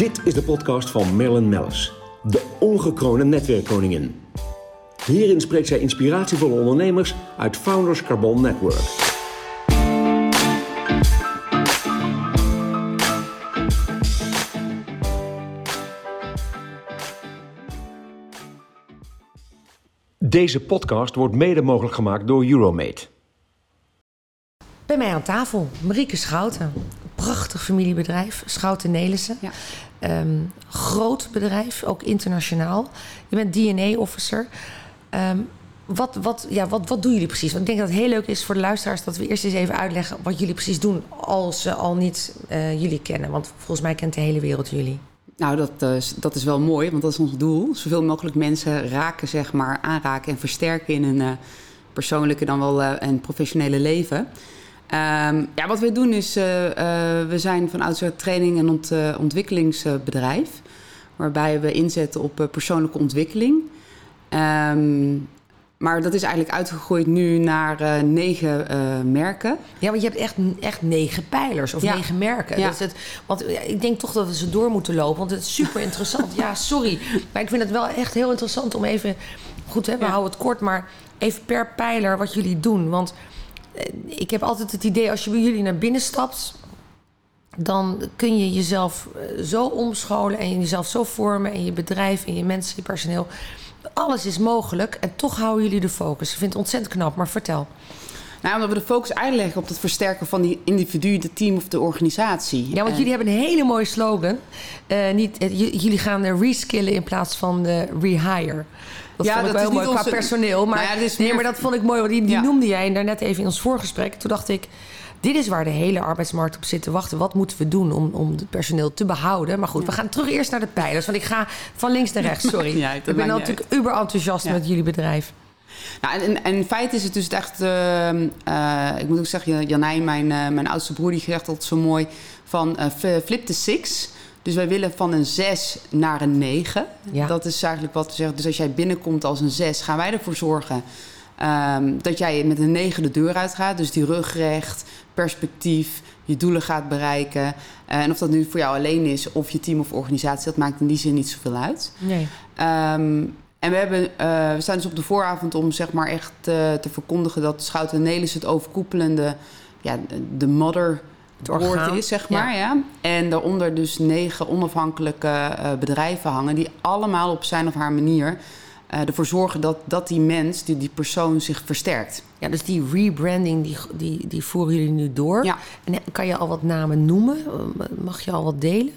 Dit is de podcast van Marilyn Mellis, de ongekroonde netwerkkoningin. Hierin spreekt zij inspiratievolle ondernemers uit Founders Carbon Network. Deze podcast wordt mede mogelijk gemaakt door Euromate. Bij mij aan tafel, Marieke Schouten. Prachtig familiebedrijf, Schouten Nelissen. Ja. Ehm, groot bedrijf, ook internationaal. Je bent DNA-officer. Ehm, wat, wat, ja, wat, wat doen jullie precies? Want ik denk dat het heel leuk is voor de luisteraars... dat we eerst eens even uitleggen wat jullie precies doen... als ze al niet eh, jullie kennen. Want volgens mij kent de hele wereld jullie. Nou, dat, eh, is- dat is wel mooi, want dat is ons doel. Zoveel mogelijk mensen raken, zeg maar, aanraken en versterken in hun eh, persoonlijke dan wel eh, en professionele leven. Ehm, ja, wat wij doen is, eh, eh, we zijn van oudsher training- en ont, eh, ontwikkelingsbedrijf. Waarbij we inzetten op persoonlijke ontwikkeling. Ehm, maar dat is eigenlijk uitgegroeid nu naar negen merken. Ja, want je hebt echt, echt negen pijlers of Ja. negen merken. Ja. Is het, want ik denk toch dat we ze door moeten lopen. Want het is super interessant. ja, sorry. Maar ik vind het wel echt heel interessant om even... Goed, hè, we Ja. houden het kort, maar even per pijler wat jullie doen. Want ik heb altijd het idee, als je bij jullie naar binnen stapt... dan kun je jezelf eh, zo omscholen en jezelf zo vormen... en je bedrijf en je mensen, je personeel. Alles is mogelijk en toch houden jullie de focus. Ik vind het ontzettend knap, maar vertel. Nou, omdat we de focus uitleggen op het versterken van die individu, de team of de organisatie. Ja, want En- jullie hebben een hele mooie slogan. Eh, niet, eh, jullie gaan eh, reskillen in plaats van de rehire. Dat Ja, vond ik dat wel heel mooi niet qua onze- personeel. Maar, Nou ja, is nee, meer- maar dat vond ik mooi. Want die, die Ja. noemde jij daarnet even in ons voorgesprek. Toen dacht ik, dit is waar de hele arbeidsmarkt op zit te wachten. Wat moeten we doen om, om het personeel te behouden? Maar goed, we gaan terug eerst naar de pijlers. Want ik ga van links naar rechts, sorry. Ja, ik ben natuurlijk uber enthousiast met jullie bedrijf. Nou, en, en, in feite is het dus echt... ehm, eh, ik moet ook zeggen, Janijn, mijn, eh, mijn oudste broer, die zegt altijd zo mooi... van eh, flip the six. Dus wij willen van een 6 naar een 9. Ja. Dat is eigenlijk wat we zeggen. Dus als jij binnenkomt als een 6, gaan wij ervoor zorgen... ehm, dat jij met een 9 de deur uitgaat. Dus die rugrecht, perspectief, je doelen gaat bereiken. Eh, en of dat nu voor jou alleen is, of je team of organisatie... dat maakt in die zin niet zoveel uit. Nee. Ehm, en we, hebben, eh, we staan dus op de vooravond om zeg maar echt eh, te verkondigen dat Schouten en Nelis het overkoepelende, ja, de mother Het orgaan. board is, zeg maar. Ja. En daaronder dus negen onafhankelijke eh, bedrijven hangen die allemaal op zijn of haar manier ervoor zorgen dat, dat die mens, die, die persoon zich versterkt. Ja, dus die rebranding, die, die, die voeren jullie nu door. Ja. En kan je al wat namen noemen? Mag je al wat delen?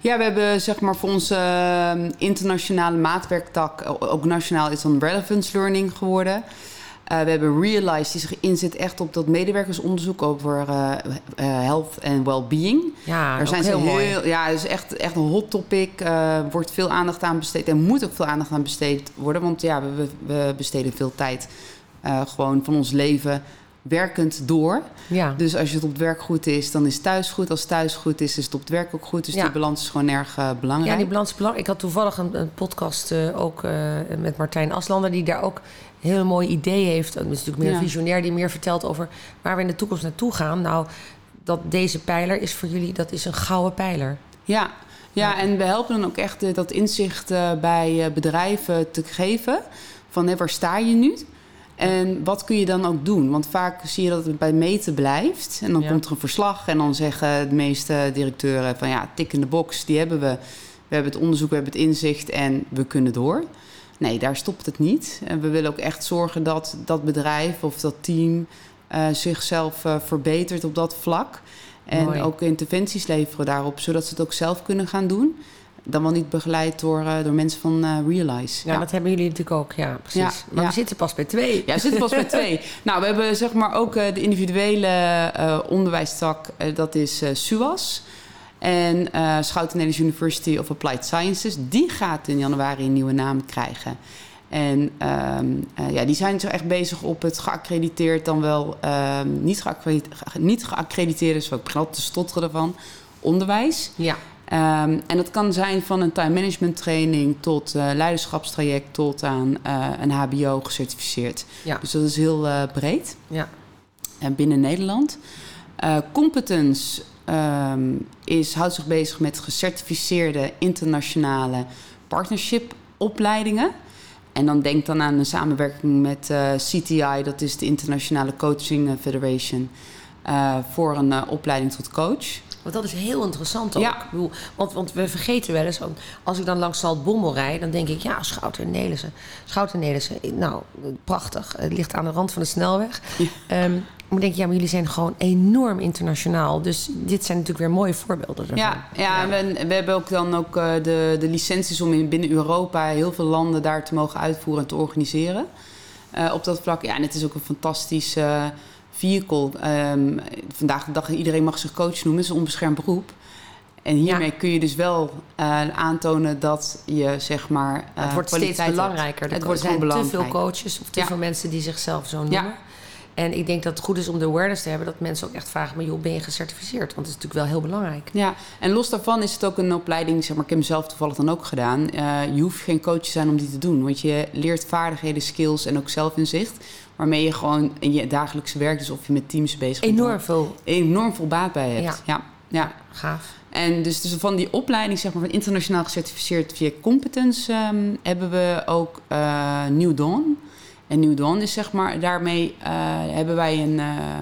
Ja, we hebben zeg maar voor onze eh, internationale maatwerktak, ook nationaal is dan relevance learning geworden. Eh, we hebben Realize, die zich inzet echt op dat medewerkersonderzoek over eh, eh, health en well-being. Ja, Daar zijn heel ze mooi. heel, ja, het is echt, echt een hot topic. Er wordt veel aandacht aan besteed en moet ook veel aandacht aan besteed worden. Want ja, we, we- besteden veel tijd gewoon van ons leven werkend door. Ja. Dus als het op het werk goed is, dan is thuis goed. Als thuis goed is, is het op het werk ook goed. Dus Ja. die balans is gewoon erg eh, belangrijk. Ja, die balans is belangrijk. Ik had toevallig een, een podcast eh, ook eh, met Martijn Aslander... die daar ook een heel mooi idee heeft. Dat is natuurlijk meer Ja. visionair, die meer vertelt over... waar we in de toekomst naartoe gaan. Nou, dat deze pijler is voor jullie, dat is een gouden pijler. Ja. Ja, en we helpen dan ook echt dat inzicht bij bedrijven te geven. Van hé, waar sta je nu? En wat kun je dan ook doen? Want vaak zie je dat het bij meten blijft. En dan Ja. komt er een verslag en dan zeggen de meeste directeuren van ja, tik in de box, die hebben we. We hebben het onderzoek, we hebben het inzicht en we kunnen door. Nee, daar stopt het niet. En we willen ook echt zorgen dat dat bedrijf of dat team eh, zichzelf eh, verbetert op dat vlak. En Mooi. ook interventies leveren daarop, zodat ze het ook zelf kunnen gaan doen. Dan wel niet begeleid door, eh, door mensen van eh, Realize. Ja, dat hebben jullie natuurlijk ook. Ja, precies. Ja, maar ja. we zitten pas bij twee. Ja, we zitten pas bij twee. Nou, we hebben zeg maar ook eh, de individuele onderwijstak, dat is SUAS. En eh Schouten Nederlands University of Applied Sciences, die gaat in januari een nieuwe naam krijgen. En ehm, eh, ja, die zijn zo echt bezig op het geaccrediteerd, dan wel ehm, niet, geaccrediteerd, niet geaccrediteerde, dus ik begin altijd te stotteren ervan, onderwijs. Ja. Ehm, en dat kan zijn van een time management training tot eh, leiderschapstraject tot aan eh, een HBO gecertificeerd. Ja. Dus dat is heel eh, breed Ja. en binnen Nederland. Competence ehm, is, houdt zich bezig met gecertificeerde internationale partnership opleidingen. En dan denk dan aan een samenwerking met CTI, dat is de Internationale Coaching Federation, voor een opleiding tot coach. Want dat is heel interessant ook. Ja. Ik bedoel, want, want we vergeten wel eens, als ik dan langs Zaltbommel rijd, dan denk ik, ja, Schouten en Nelissen. Schouten en Nelissen, nou, prachtig. Het ligt aan de rand van de snelweg. Ja. Um, maar denk je, ja, maar jullie zijn gewoon enorm internationaal. Dus dit zijn natuurlijk weer mooie voorbeelden ervan. Ja, ja. We, we, hebben ook dan ook uh, de, de licenties om in, binnen Europa heel veel landen daar te mogen uitvoeren en te organiseren. Uh, op dat vlak. Ja, en het is ook een fantastisch uh, vehicle. Um, vandaag de dag, iedereen mag zich coach noemen. Het is een onbeschermd beroep. En hiermee ja. kun je dus wel uh, aantonen dat je zeg maar. Uh, het wordt steeds belangrijker. Er het wordt zijn gewoon te veel coaches of te ja. veel mensen die zichzelf zo noemen. Ja. En ik denk dat het goed is om de awareness te hebben dat mensen ook echt vragen: maar joh, ben je gecertificeerd? Want dat is natuurlijk wel heel belangrijk. Ja, en los daarvan is het ook een opleiding, zeg maar, ik heb mezelf toevallig dan ook gedaan. Uh, je hoeft geen coach te zijn om die te doen, want je leert vaardigheden, skills en ook zelfinzicht. Waarmee je gewoon in je dagelijkse werk, dus of je met teams bezig bent, enorm veel, enorm veel baat bij hebt. Ja, ja. ja. gaaf. En dus, dus van die opleiding, zeg maar, van internationaal gecertificeerd via Competence, um, hebben we ook uh, New Dawn. En New Dawn is zeg maar, daarmee uh, hebben wij een, uh,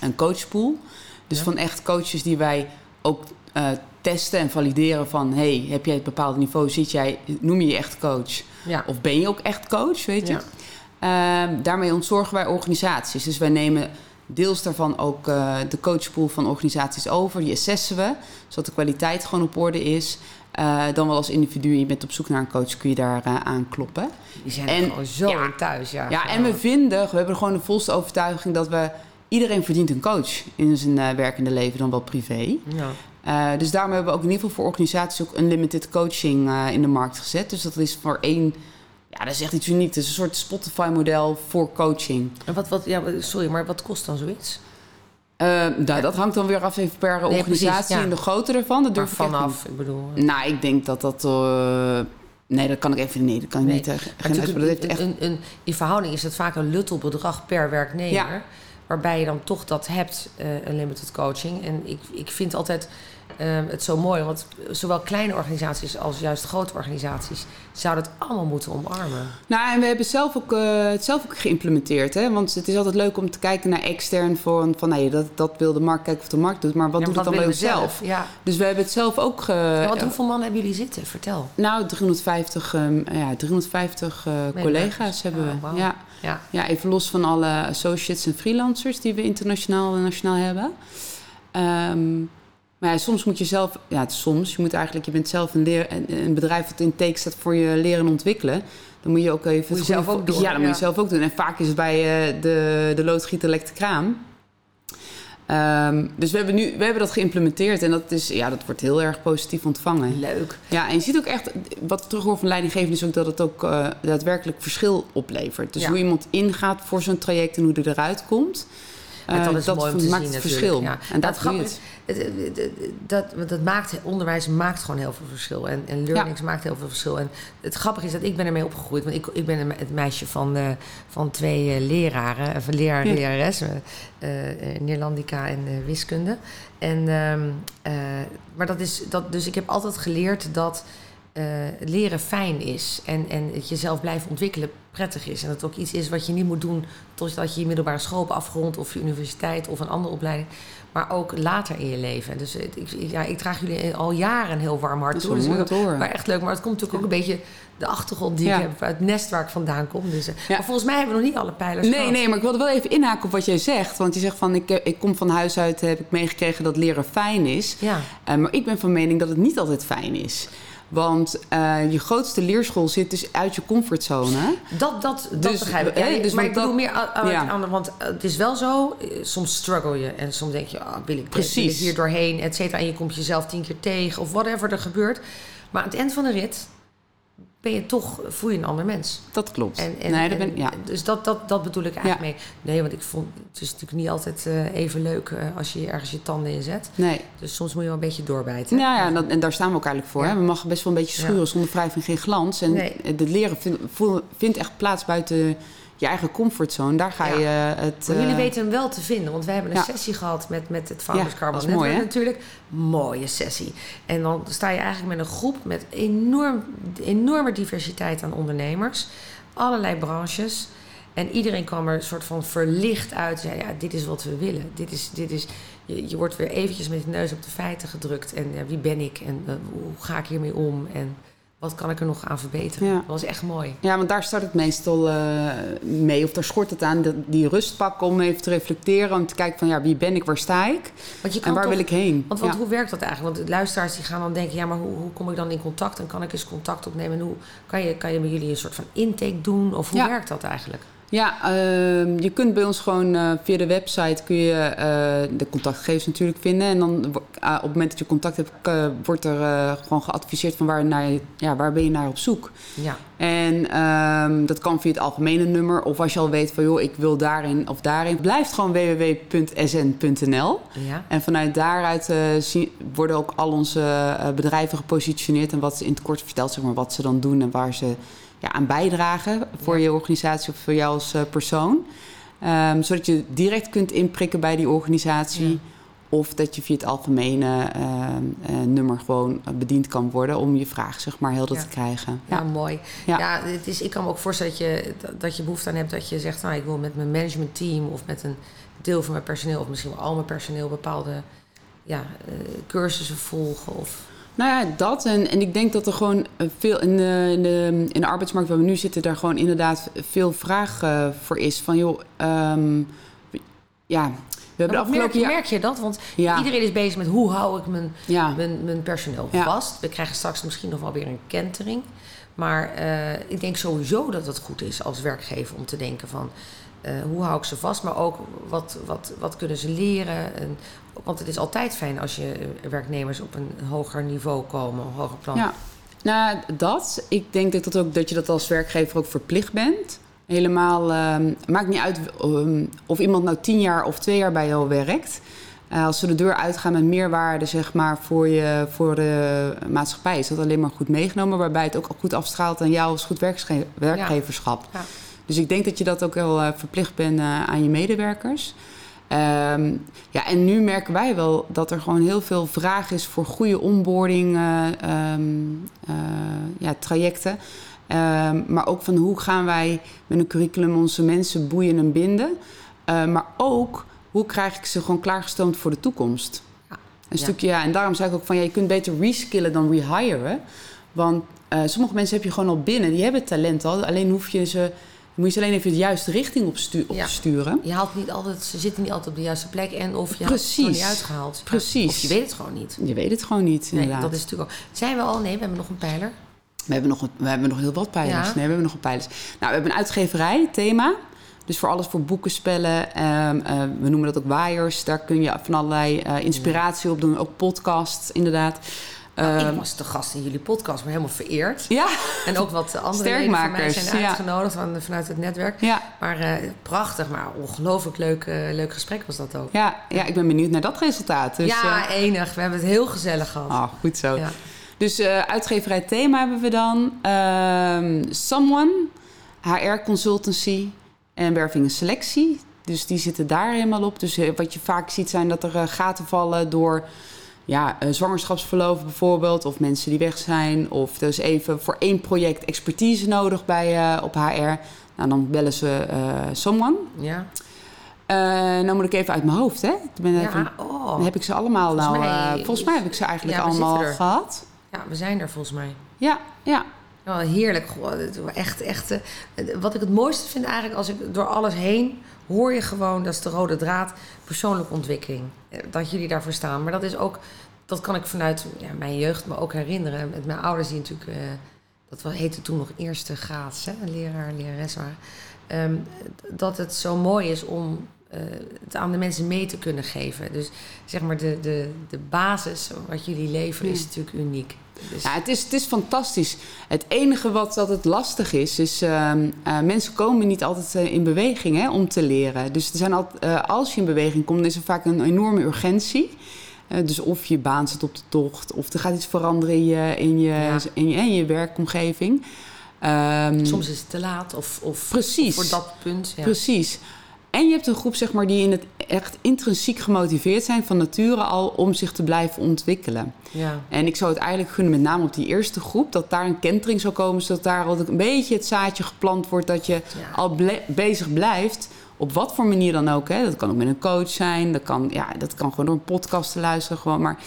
een coachpool. Dus ja. van echt coaches die wij ook uh, testen en valideren van... hey, heb jij het bepaalde niveau, zit jij, noem je je echt coach? Ja. Of ben je ook echt coach, weet je? Ja. daarmee ontzorgen wij organisaties. Dus wij nemen deels daarvan ook uh, de coachpool van organisaties over. Die assessen we, zodat de kwaliteit gewoon op orde is. Uh, dan wel als individu, je bent op zoek naar een coach, kun je daar uh, aan kloppen. Die zijn en, gewoon zo ja, thuis, ja. Ja, en we vinden, we hebben gewoon de volste overtuiging dat we... Iedereen verdient een coach in zijn werkende leven, dan wel privé. Ja. dus daarom hebben we ook in ieder geval voor organisaties ook unlimited coaching in de markt gezet. Dus dat is voor één... Ja, dat is echt iets unieks. Het is een soort Spotify-model voor coaching. En wat, wat, ja, sorry, maar wat kost dan zoiets? Uh, nou, dat hangt dan weer af even per Nee, organisatie precies, ja. en de grootte ervan. Dat Maar durf ik vanaf, ik bedoel... niet. Nou, ik denk dat dat... uh, nee, dat kan ik even niet. Dat kan ik Nee. niet. Uh, echt... een, een, in verhouding is het vaak een luttelbedrag per werknemer. Ja. Waarbij je dan toch dat hebt, eh, een limited coaching. En ik, ik vind altijd eh, het zo mooi. Want zowel kleine organisaties als juist grote organisaties... zouden het allemaal moeten omarmen. Nou, en we hebben zelf ook, uh, het zelf ook geïmplementeerd. Hè? Want het is altijd leuk om te kijken naar extern. Van, van nee, dat, dat wil de markt kijken of de markt doet. Maar wat Ja, doet het dan bij onszelf? Ja. Dus we hebben het zelf ook... Ge, Ja, want hoeveel mannen hebben jullie zitten? Vertel. Nou, 350, um, ja, 350 uh, collega's hebben we. Oh. Ja. Ja. Ja, even los van alle associates en freelancers die we internationaal en nationaal hebben. Um, maar ja, soms moet je zelf, ja, soms, je moet eigenlijk, je bent zelf een, leer, een, een bedrijf dat in teken staat voor je leren en ontwikkelen. Dan moet je ook even. Moet je zelf ook doen, Ja, dan moet je zelf ook doen. En vaak is het bij uh, de, de loodgieter lekt de kraan. Um, dus we hebben, nu, we hebben dat geïmplementeerd en dat, is, ja, dat wordt heel erg positief ontvangen. Leuk. Ja, en je ziet ook echt, wat we terug horen van leidinggevenden is ook dat het ook uh, daadwerkelijk verschil oplevert. Dus Ja. hoe iemand ingaat voor zo'n traject en hoe er eruit komt. En dat uh, is mooi om te maakt zien het verschil. Ja. En dat is, dat, want dat maakt, onderwijs maakt gewoon heel veel verschil. En, en learnings maakt heel veel verschil. En het grappige is dat ik ben ermee opgegroeid. Want ik, ik ben het meisje van, eh, van twee eh, leraren. eh, Van leraar en Ja. lerares. eh, eh, Neerlandica en eh, wiskunde. En, ehm, eh, maar dat is, dat, dus ik heb altijd geleerd dat eh, leren fijn is. En, en het jezelf blijven ontwikkelen prettig is. En dat het ook iets is wat je niet moet doen totdat je je middelbare school hebt afgerond... of je universiteit of een andere opleiding. Maar ook later in je leven. Dus ik, ja, ik draag jullie al jaren een heel warm hart Dat is toe. wel Dus horen. Maar echt leuk. Maar het komt natuurlijk ook een beetje de achtergrond die Ja. ik heb... uit het nest waar ik vandaan kom. Dus, eh, Ja. Maar volgens mij hebben we nog niet alle pijlers Nee, gehad. nee, maar ik wilde wel even inhaken op wat jij zegt. Want je zegt van, ik, eh, ik kom van huis uit, heb ik meegekregen dat leren fijn is. Ja. Maar ik ben van mening dat het niet altijd fijn is. Want eh, je grootste leerschool zit dus uit je comfortzone. Dat, dat, dat Dus, begrijp ik. hè, Ja, dus maar ik bedoel dat- meer aan ja. want het is wel zo. eh, Soms struggle je en soms denk je, ah, wil ik dit, wil ik Precies. hier doorheen, et cetera. En je komt jezelf tien keer tegen of whatever er gebeurt. Maar aan het eind van de rit ben je toch, voel je een ander mens. Dat klopt. En, en, nee, dat en- ben, ja. Dus dat, dat, dat bedoel ik eigenlijk mee. Nee, want ik vond het is natuurlijk niet altijd eh, even leuk eh, als je ergens je tanden in zet. Nee. Dus soms moet je wel een beetje doorbijten. Nou ja, en, dat- en daar staan we ook eigenlijk voor. Ja. Hè? We mogen best wel een beetje schuren zonder wrijving geen glans. En Nee. het leren vind- vindt echt plaats buiten je eigen comfortzone, daar ga Ja. je het... Maar jullie eh, weten hem wel te vinden, want wij hebben een Ja. sessie gehad met, met het Founders Ja, Carbon mooi, Network natuurlijk. Mooie sessie. En dan sta je eigenlijk met een groep met enorm, enorme diversiteit aan ondernemers. Allerlei branches. En iedereen kwam er een soort van verlicht uit. Zei, ja, dit is wat we willen. Dit is, dit is, je, je wordt weer eventjes met je neus op de feiten gedrukt. En ja, wie ben ik? En eh, hoe ga ik hiermee om? En wat kan ik er nog aan verbeteren? Ja. Dat was echt mooi. Ja, want daar start het meestal eh, mee. Of daar schort het aan, die rust pakken om even te reflecteren. Om te kijken van, ja, wie ben ik, waar sta ik? Want je kan En waar toch- wil ik heen? Want, want Ja. hoe werkt dat eigenlijk? Want luisteraars die gaan dan denken... ja, maar hoe, hoe kom ik dan in contact? En kan ik eens contact opnemen? En hoe kan je, kan je met jullie een soort van intake doen? Of hoe Ja. werkt dat eigenlijk? Ja, ehm, je kunt bij ons gewoon eh, via de website kun je eh, de contactgegevens natuurlijk vinden. En dan ah, op het moment dat je contact hebt, eh, wordt er eh, gewoon geadviseerd van waar, naar je, ja, waar ben je naar op zoek. Ja, En ehm, dat kan via het algemene nummer. Of als je al weet van joh, ik wil daarin of daarin. Blijft gewoon www.sn.nl. ja. En vanuit daaruit eh, zien- worden ook al onze eh, bedrijven gepositioneerd. En wat ze in het kort vertelt, zeg maar, wat ze dan doen en waar ze ja, aan bijdragen voor je organisatie of voor jou als eh, persoon. Ehm, zodat je direct kunt inprikken bij die organisatie. Of dat je via het algemene ehm, eh, nummer gewoon eh, bediend kan worden om je vraag zeg maar helder Ja. te krijgen. Ja, mooi. Ja. Ja. het is, ik kan me ook voorstellen dat je, dat je behoefte aan hebt dat je zegt... nou, ik wil met mijn managementteam of met een deel van mijn personeel... of misschien wel al mijn personeel bepaalde ja, cursussen volgen. Of, Nou ja, dat. En, en ik denk dat er gewoon eh, veel in de, in, de, in de arbeidsmarkt waar we nu zitten, daar gewoon inderdaad veel vraag eh, voor is. Van joh, ehm, ja, we hebben Maar merk, afgelopen je, jaar. merk je dat? Want Ja. iedereen is bezig met hoe hou ik mijn, Ja, mijn, mijn personeel Ja. vast. We krijgen straks misschien nog wel weer een kentering. Maar eh, ik denk sowieso dat het goed is als werkgever om te denken van... eh, hoe hou ik ze vast, maar ook wat, wat, wat kunnen ze leren. En, want het is altijd fijn als je eh, werknemers op een hoger niveau komen, een hoger plan. ja. Nou, dat. Ik denk dat, dat, ook, dat je dat als werkgever ook verplicht bent. Helemaal, ehm, maakt niet uit ehm, of iemand nou tien jaar of twee jaar bij jou werkt. Eh, als ze de deur uitgaan met meerwaarde zeg maar, voor, je, voor de maatschappij, is dat alleen maar goed meegenomen. Waarbij het ook goed afstraalt aan jou als goed werkgeverschap. Ja. Dus ik denk dat je dat ook wel eh, verplicht bent eh, aan je medewerkers. Ehm, ja, en nu merken wij wel dat er gewoon heel veel vraag is voor goede onboarding eh, ehm, eh, ja, trajecten. Ehm, maar ook van hoe gaan wij met een curriculum onze mensen boeien en binden. Maar ook hoe krijg ik ze gewoon klaargestoomd voor de toekomst. Ja. Een stukje, ja. En daarom zei ik ook van ja, je kunt beter reskillen dan rehiren. Want eh, sommige mensen heb je gewoon al binnen, die hebben talent al. Alleen hoef je ze, moet je ze alleen even de juiste richting op, stu- op Ja. sturen. Je haalt niet altijd, ze zitten niet altijd op de juiste plek en of je Precies. hebt het er niet uitgehaald. Precies. Of je weet het gewoon niet. Je weet het gewoon niet, Nee, inderdaad. dat is natuurlijk ook. Zijn we al? Nee, we hebben nog een pijler. We hebben nog, een- we hebben nog heel wat pijlers. Ja. Nee, we hebben nog een pijlers. Nou, we hebben een uitgeverij, thema. Dus voor alles voor boeken, spellen. ehm, eh, we noemen dat ook waaiers. Daar kun je van allerlei eh, inspiratie op doen. Ook podcasts, inderdaad. Nou, Ehm, ik was de gast in jullie podcast, maar helemaal vereerd. ja, En ook wat andere leden van mij Sterkmakers, zijn ja. uitgenodigd van, vanuit het netwerk. ja, Maar eh, prachtig, maar ongelooflijk leuk, eh, leuk gesprek was dat ook. ja, ja, ik ben benieuwd naar dat resultaat. Dus, ja, enig. We hebben het heel gezellig gehad. ah, goed zo. Ja. Dus uitgeverij thema hebben we dan. Ehm, Someone, HR consultancy en werving en selectie. Dus die zitten daar helemaal op. Dus eh, wat je vaak ziet zijn dat er eh, gaten vallen door ja, eh, zwangerschapsverlof bijvoorbeeld. Of mensen die weg zijn. Of er is even voor één project expertise nodig bij, op HR. Nou, dan bellen ze eh, Someone. Ja. Eh nou moet ik even uit mijn hoofd, hè? Ik ben even, Ja, oh. Dan heb ik ze allemaal Volgens nou... mij- volgens mij heb ik ze eigenlijk Ja, allemaal gehad. ja, we zijn er volgens mij. Ja, ja. Oh, heerlijk. Goh, echt, echt. eh, Wat ik het mooiste vind eigenlijk, als ik door alles heen hoor je gewoon, dat is de rode draad, persoonlijke ontwikkeling. Eh, Dat jullie daarvoor staan. Maar dat is ook, dat kan ik vanuit ja, mijn jeugd me ook herinneren. Met mijn ouders die natuurlijk, eh, dat heette toen nog eerste graads, hè, een leraar, lerares waren. Ehm, dat het zo mooi is om het aan de mensen mee te kunnen geven. Dus zeg maar, de, de, de basis wat jullie leveren is natuurlijk uniek. Dus, Ja, het is, het is fantastisch. Het enige wat altijd lastig is, is eh, mensen komen niet altijd eh, in beweging hè, om te leren. Dus er zijn altijd, eh, als je in beweging komt, is er vaak een enorme urgentie. Dus of je baan zit op de tocht, of er gaat iets veranderen in je, in je, Ja. in je, in je werkomgeving. Ehm, Soms is het te laat of, of Precies. voor dat punt. Ja. Precies. En je hebt een groep zeg maar, die in het echt intrinsiek gemotiveerd zijn van nature al om zich te blijven ontwikkelen. Ja. En ik zou het eigenlijk gunnen, met name op die eerste groep, dat daar een kentering zou komen, zodat daar al een beetje het zaadje geplant wordt dat je Ja. al ble- bezig blijft. Op wat voor manier dan ook. Hè. Dat kan ook met een coach zijn. Dat kan, ja, dat kan gewoon door een podcast te luisteren. Gewoon. Maar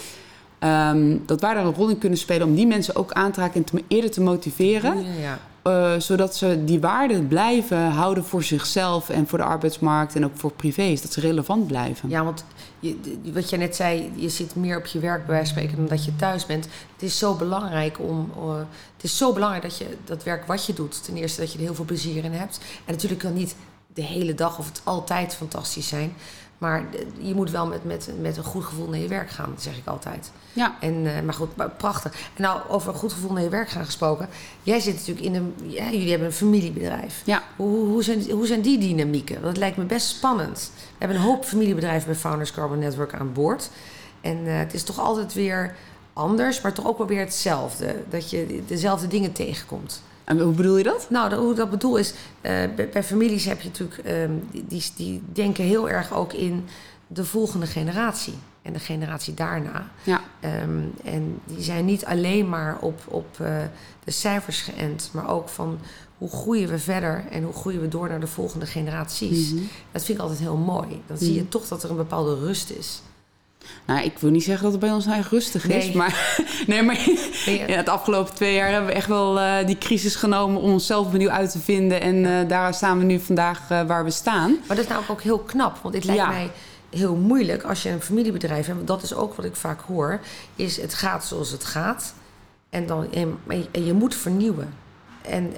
ehm, dat wij daar een rol in kunnen spelen om die mensen ook aan te raken en te, eerder te motiveren. Ja, ja. Eh, zodat ze die waarden blijven houden voor zichzelf en voor de arbeidsmarkt en ook voor privés. Dat ze relevant blijven. Ja, want je, wat jij net zei, je zit meer op je werk bij wijze spreken dan dat je thuis bent. Het is zo belangrijk om. eh, het is zo belangrijk dat je dat werk wat je doet, ten eerste dat je er heel veel plezier in hebt. En natuurlijk kan niet de hele dag of het altijd fantastisch zijn. Maar je moet wel met, met, met een goed gevoel naar je werk gaan, zeg ik altijd. Ja. En, eh, maar goed, maar prachtig. En nou, over een goed gevoel naar je werk gaan gesproken. Jij zit natuurlijk in een... Ja, jullie hebben een familiebedrijf. Ja. Hoe, hoe, zijn, hoe zijn die dynamieken? Want dat lijkt me best spannend. We hebben een hoop familiebedrijven bij Founders Carbon Network aan boord. En eh, het is toch altijd weer anders, maar toch ook wel weer hetzelfde. Dat je dezelfde dingen tegenkomt. En hoe bedoel je dat? Nou, hoe ik dat bedoel is, eh, bij, bij families heb je natuurlijk, ehm, die, die, die denken heel erg ook in de volgende generatie en de generatie daarna. Ja. Ehm, en die zijn niet alleen maar op, op eh, de cijfers geënt, maar ook van hoe groeien we verder en hoe groeien we door naar de volgende generaties. Mhm. Dat vind ik altijd heel mooi. Dan zie je Mhm. toch dat er een bepaalde rust is. Nou, ik wil niet zeggen dat het bij ons nou echt rustig is. Maar, nee, maar ja, het afgelopen twee jaar hebben we echt wel eh, die crisis genomen om onszelf opnieuw uit te vinden. En eh, daar staan we nu vandaag eh, waar we staan. Maar dat is nou ook heel knap, want het lijkt Ja. mij heel moeilijk als je een familiebedrijf hebt. want Dat is ook wat ik vaak hoor, is het gaat zoals het gaat. En, dan, en, en je moet vernieuwen. En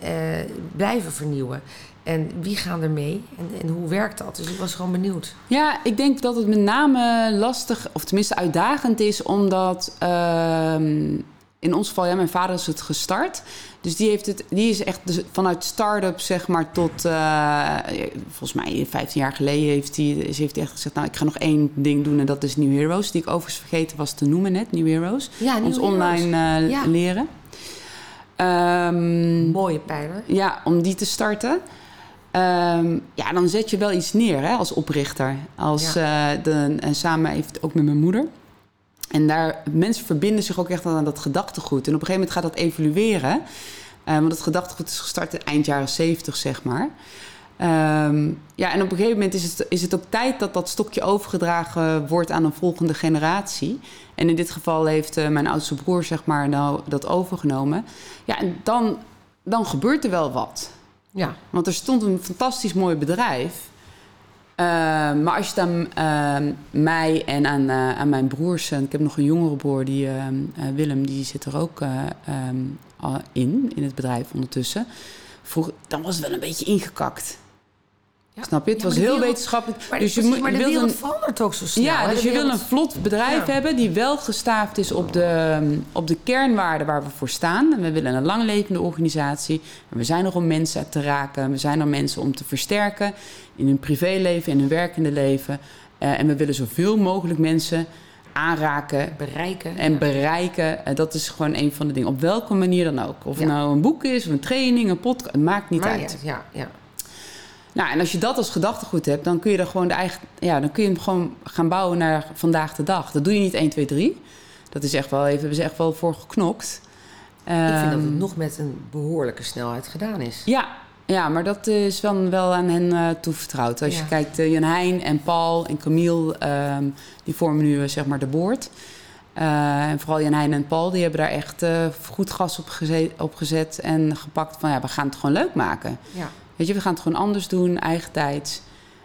blijven vernieuwen. En wie gaan er mee? En, en hoe werkt dat? Dus ik was gewoon benieuwd. Ja, ik denk dat het met name lastig, of tenminste uitdagend is, omdat ehm, in ons geval, ja, mijn vader is het gestart. Dus die, heeft het, die is echt dus vanuit start-up, zeg maar, tot eh, volgens mij 15 jaar geleden heeft hij, is- heeft echt gezegd: Nou, ik ga nog één ding doen en dat is New Heroes. Die ik overigens vergeten was te noemen net, New Heroes. Ja, ons Heroes. online eh, Ja. leren. Ehm, Mooie pijler. ja, om die te starten. Ehm, ja, dan zet je wel iets neer hè, als oprichter. Als, eh, de, en samen heeft ook met mijn moeder. En daar, mensen verbinden zich ook echt aan dat gedachtegoed. En op een gegeven moment gaat dat evolueren. Eh, want het gedachtegoed is gestart in eind jaren 70, zeg maar. Ehm, ja, en op een gegeven moment is het, is het ook tijd dat dat stokje overgedragen wordt aan een volgende generatie. En in dit geval heeft eh, mijn oudste broer, zeg maar, nou, dat overgenomen. Ja, en dan, dan gebeurt er wel wat. Ja, Want er stond een fantastisch mooi bedrijf. Eh, maar als je het aan eh, mij en aan, eh, aan mijn broers... en ik heb nog een jongere broer, die, eh, eh, Willem, die zit er ook eh, ehm, in, in het bedrijf ondertussen. Dan was het wel een beetje ingekakt. Ja. Snap je? Het Ja, was heel wereld- wetenschappelijk. maar, dus je, precies, moet- maar de wereld een, verandert ook zo snel. ja, hè? dus je wil een vlot bedrijf Ja. hebben die wel gestaafd is op de, op de kernwaarden waar we voor staan. En we willen een langlevende organisatie. En we zijn er om mensen te raken. We zijn er mensen om te versterken in hun privéleven, in hun werkende leven. Eh, en we willen zoveel mogelijk mensen aanraken bereiken. en ja. bereiken. Eh, dat is gewoon een van de dingen. Op welke manier dan ook. Of het nou een boek is, of een training, een podcast. Het maakt niet Maar uit. Ja, ja, ja. Nou, en als je dat als gedachtegoed hebt, dan kun je er gewoon de eigen, ja, dan kun je hem gewoon gaan bouwen naar vandaag de dag. Dat doe je niet 1, 2, 3. Dat is echt wel even, hebben ze echt wel voor geknokt. Ik vind dat het Ehm, nog met een behoorlijke snelheid gedaan is. Ja, ja, maar dat is wel, wel aan hen eh, toevertrouwd. Als Ja. je kijkt, uh, Jan Heijn en Paul en Camille, ehm, die vormen nu eh, zeg maar de boord. En vooral Jan Heijn en Paul, die hebben daar echt goed gas op, geze- op gezet en gepakt van ja, we gaan het gewoon leuk maken. Ja. Weet je, we gaan het gewoon anders doen, eigen tijd.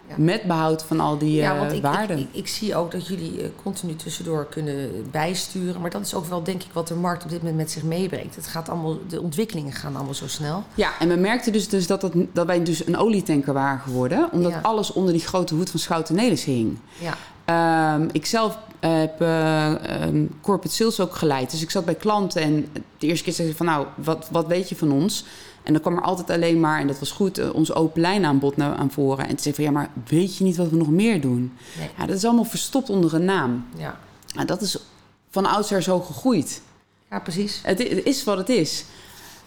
Ja. Met behoud van al die Ja, eh, want ik, waarden. ik, ik, ik zie ook dat jullie eh, continu tussendoor kunnen bijsturen. Maar dat is ook wel, denk ik, wat de markt op dit moment met zich meebrengt. Het gaat allemaal, de ontwikkelingen gaan allemaal zo snel. Ja, en we merkten dus, dus dat, dat wij dus een olietanker waren geworden. Omdat Ja. alles onder die grote hoed van Schouten Nelis hing. Ja, Ehm, ik zelf heb eh, ehm, corporate sales ook geleid. Dus ik zat bij klanten en de eerste keer zei ik van... nou, wat, wat weet je van ons? En dan kwam er altijd alleen maar, en dat was goed... eh, ons open lijnaanbod naar, aan voren. En zei ik van, ja, maar weet je niet wat we nog meer doen? nee. Ja, dat is allemaal verstopt onder een naam. Ja. Nou, dat is van oudsher zo gegroeid. ja, precies. Het, is wat het is.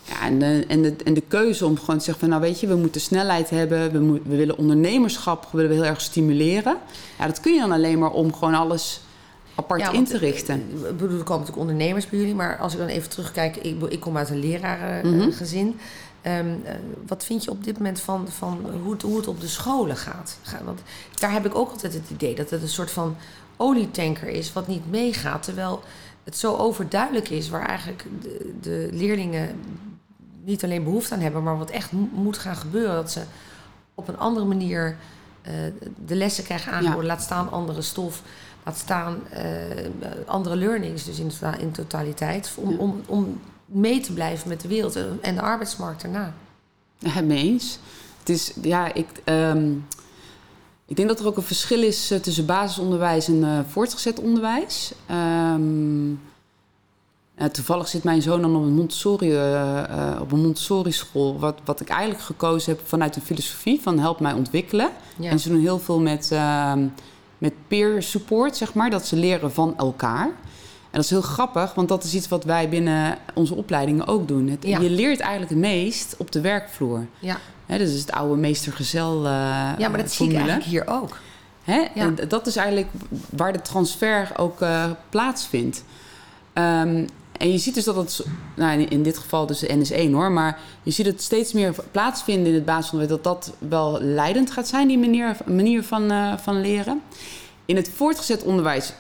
Ja, en, de, en, de, en de keuze om gewoon te zeggen van nou weet je, we moeten snelheid hebben, we, we willen ondernemerschap willen we heel erg stimuleren. Ja, dat kun je dan alleen maar om gewoon alles apart Ja, in te richten. Ik bedoel, er komen natuurlijk ondernemers bij jullie, maar als ik dan even terugkijk, ik, ik kom uit een lerarengezin. Ehm, eh, wat vind je op dit moment van, van hoe, het, hoe het op de scholen gaat? Ga- Want daar heb ik ook altijd het idee dat het een soort van olietanker is wat niet meegaat. Terwijl het zo overduidelijk is waar eigenlijk de, de leerlingen niet alleen behoefte aan hebben, maar wat echt mo- moet gaan gebeuren. Dat ze op een andere manier eh, de lessen krijgen aangeboden. Laat staan andere stof. Laat staan eh, andere learnings, dus in, in totaliteit. Om, om, om mee te blijven met de wereld en- de arbeidsmarkt daarna. Ja, het mee eens. Het is, ja, ik, ehm, ik denk dat er ook een verschil is eh, tussen basisonderwijs en eh, voortgezet onderwijs. Ehm, toevallig zit mijn zoon dan op een Montessori, op een Montessori school, wat, wat ik eigenlijk gekozen heb vanuit een filosofie van help mij ontwikkelen. Ja. En ze doen heel veel met, ehm, met peer support, zeg maar, dat ze leren van elkaar. En dat is heel grappig, want dat is iets wat wij binnen onze opleidingen ook doen. Het, Ja. Je leert eigenlijk het meest op de werkvloer. ja. Hè, dus het oude meester-gezel eh ja, maar dat zie ik eigenlijk hier ook. Hè? Ja. Dat is eigenlijk waar de transfer ook eh, plaatsvindt. Ehm, en je ziet dus dat het, nou, in- dit geval dus de NS1 hoor, maar je ziet het steeds meer plaatsvinden in het basisonderwijs, dat dat wel leidend gaat zijn, die manier, manier van, eh, van leren. In het voortgezet onderwijs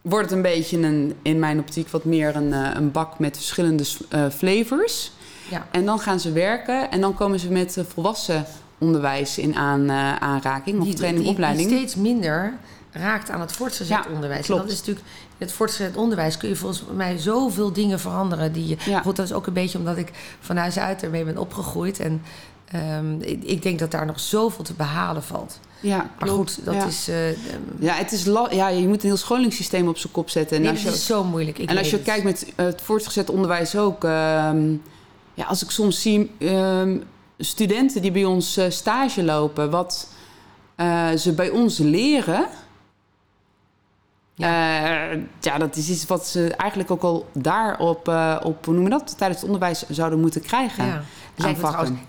wordt het een beetje een, in mijn optiek wat meer een, eh, een bak met verschillende eh, flavors. Ja. En dan gaan ze werken en dan komen ze met volwassen onderwijs in aan, aanraking of Die- training, die- opleiding. Die steeds minder raakt aan het voortgezet Ja, onderwijs. En klopt. dat is natuurlijk, in het voortgezet onderwijs kun je volgens mij zoveel dingen veranderen. Die je, Ja. Goed, dat is ook een beetje omdat ik van huis uit ermee ben opgegroeid. En ehm, ik, ik denk dat daar nog zoveel te behalen valt. Ja, Maar goed, dat ja. is, eh, ehm, Ja, het is ja, je moet een heel scholingssysteem op zijn kop zetten. En nee, als dat je, is zo moeilijk. Ik en als je het. kijkt met eh, het voortgezet onderwijs ook. ehm, ja, als ik soms zie studenten die bij ons eh, stage lopen, wat ze bij ons leren. Ja. ja, dat is iets wat ze eigenlijk ook al daar op, eh, op hoe dat, tijdens het onderwijs zouden moeten krijgen. Ja. Lijkt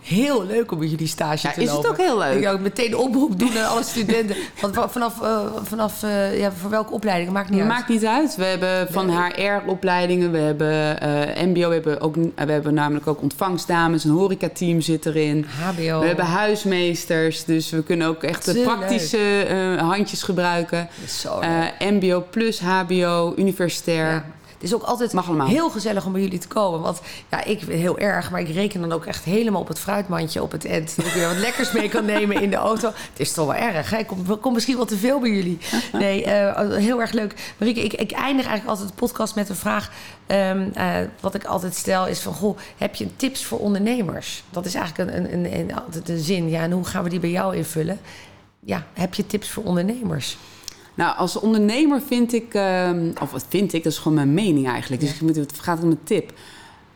heel leuk om jullie stage Ja, te is het lopen. ook heel leuk? Ik zou meteen een oproep doen aan alle studenten. Want wa- vanaf, eh, vanaf eh, ja, voor welke opleiding, maakt niet uit. Maakt niet uit. We hebben van. HR-opleidingen, we hebben eh, MBO, we hebben, ook, we hebben namelijk ook ontvangstdames, een horecateam zit erin. HBO. We hebben huismeesters, dus we kunnen ook echt de praktische eh, handjes gebruiken. Zo leuk. Plus HBO, universitair. Ja. Het is ook altijd heel gezellig om bij jullie te komen. Want ja, ik ben heel erg, maar ik reken dan ook echt helemaal op het fruitmandje op het end. Dat ik weer wat lekkers mee kan nemen in de auto. Het is toch wel erg, hè? Ik kom, kom misschien wel te veel bij jullie. Nee, eh, heel erg leuk. Marieke, ik, ik eindig eigenlijk altijd de podcast met een vraag. ehm, eh, wat ik altijd stel is van, goh, heb je tips voor ondernemers? Dat is eigenlijk een, een, een, een- altijd een zin. Ja, en hoe gaan we die bij jou invullen? Ja, heb je tips voor ondernemers? Nou, als ondernemer vind ik, ehm, of wat vind ik, dat is gewoon mijn mening eigenlijk. Dus Ja. ik moet, het gaat om een tip.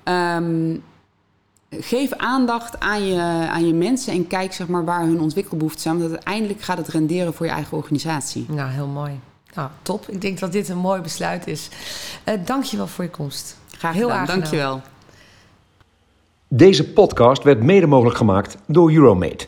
Ehm, geef aandacht aan je, aan je mensen en kijk zeg maar, waar hun ontwikkelbehoeften zijn. Want uiteindelijk gaat het renderen voor je eigen organisatie. Nou, heel mooi. Nou, top. Ik denk dat dit een mooi besluit is. Eh Dank je wel voor je komst. Graag Heel gedaan, aangenaam. dankjewel. Deze podcast werd mede mogelijk gemaakt door Euromate.